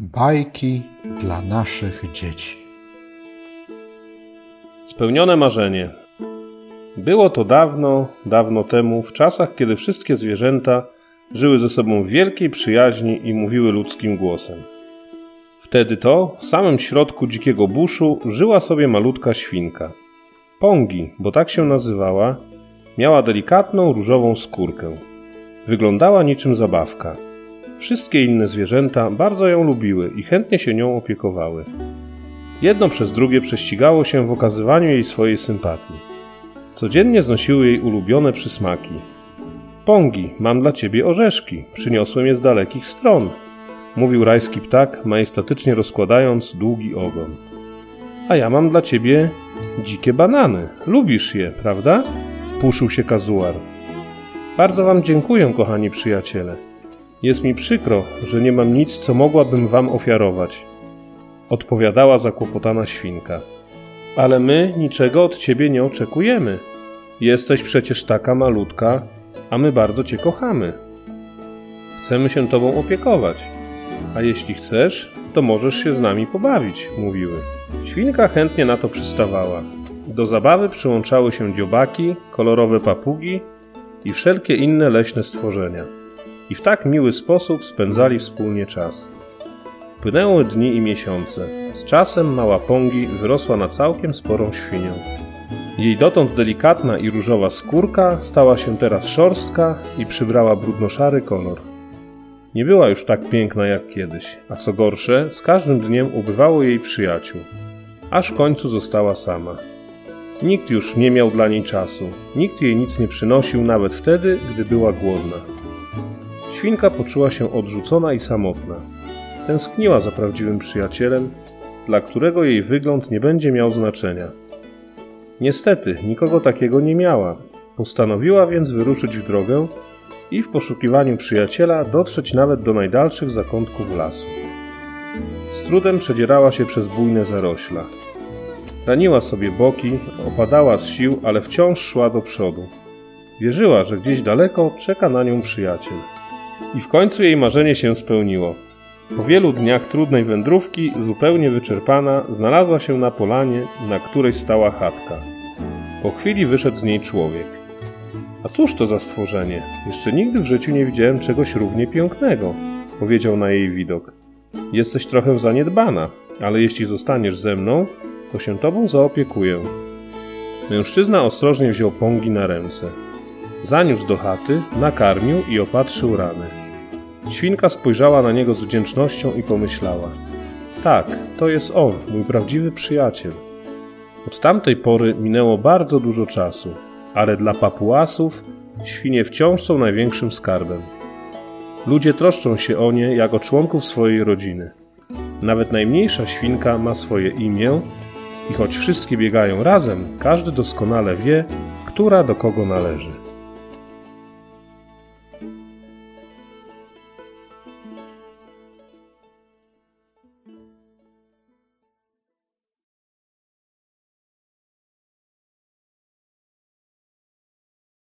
Bajki dla naszych dzieci. Spełnione marzenie. Było to dawno, dawno temu, w czasach, kiedy wszystkie zwierzęta żyły ze sobą w wielkiej przyjaźni i mówiły ludzkim głosem. Wtedy to, w samym środku dzikiego buszu, żyła sobie malutka świnka. Pongi, bo tak się nazywała, miała delikatną różową skórkę. Wyglądała niczym zabawka. Wszystkie inne zwierzęta bardzo ją lubiły i chętnie się nią opiekowały. Jedno przez drugie prześcigało się w okazywaniu jej swojej sympatii. Codziennie znosiły jej ulubione przysmaki. Pongi, mam dla ciebie orzeszki, przyniosłem je z dalekich stron, mówił rajski ptak, majestatycznie rozkładając długi ogon. A ja mam dla ciebie dzikie banany. Lubisz je, prawda? Puszył się kazuar. Bardzo wam dziękuję, kochani przyjaciele. Jest mi przykro, że nie mam nic, co mogłabym wam ofiarować. Odpowiadała zakłopotana świnka. Ale my niczego od ciebie nie oczekujemy. Jesteś przecież taka malutka, a my bardzo cię kochamy. Chcemy się tobą opiekować. A jeśli chcesz, to możesz się z nami pobawić, mówiły. Świnka chętnie na to przystawała. Do zabawy przyłączały się dziobaki, kolorowe papugi i wszelkie inne leśne stworzenia. I w tak miły sposób spędzali wspólnie czas. Płynęły dni i miesiące. Z czasem mała Pongi wyrosła na całkiem sporą świnię. Jej dotąd delikatna i różowa skórka stała się teraz szorstka i przybrała brudnoszary kolor. Nie była już tak piękna jak kiedyś, a co gorsze, z każdym dniem ubywało jej przyjaciół, aż w końcu została sama. Nikt już nie miał dla niej czasu, nikt jej nic nie przynosił nawet wtedy, gdy była głodna. Świnka poczuła się odrzucona i samotna. Tęskniła za prawdziwym przyjacielem, dla którego jej wygląd nie będzie miał znaczenia. Niestety, nikogo takiego nie miała. Postanowiła więc wyruszyć w drogę i w poszukiwaniu przyjaciela dotrzeć nawet do najdalszych zakątków lasu. Z trudem przedzierała się przez bujne zarośla. Raniła sobie boki, opadała z sił, ale wciąż szła do przodu. Wierzyła, że gdzieś daleko czeka na nią przyjaciel. I w końcu jej marzenie się spełniło. Po wielu dniach trudnej wędrówki, zupełnie wyczerpana, znalazła się na polanie, na której stała chatka. Po chwili wyszedł z niej człowiek. A cóż to za stworzenie? Jeszcze nigdy w życiu nie widziałem czegoś równie pięknego, powiedział na jej widok. Jesteś trochę zaniedbana, ale jeśli zostaniesz ze mną, to się tobą zaopiekuję. Mężczyzna ostrożnie wziął pągi na ręce. Zaniósł do chaty, nakarmił i opatrzył rany. Świnka spojrzała na niego z wdzięcznością i pomyślała: Tak, to jest on, mój prawdziwy przyjaciel. Od tamtej pory minęło bardzo dużo czasu, ale dla papuasów świnie wciąż są największym skarbem. Ludzie troszczą się o nie jak o członków swojej rodziny. Nawet najmniejsza świnka ma swoje imię i choć wszystkie biegają razem, każdy doskonale wie, która do kogo należy. Thank you.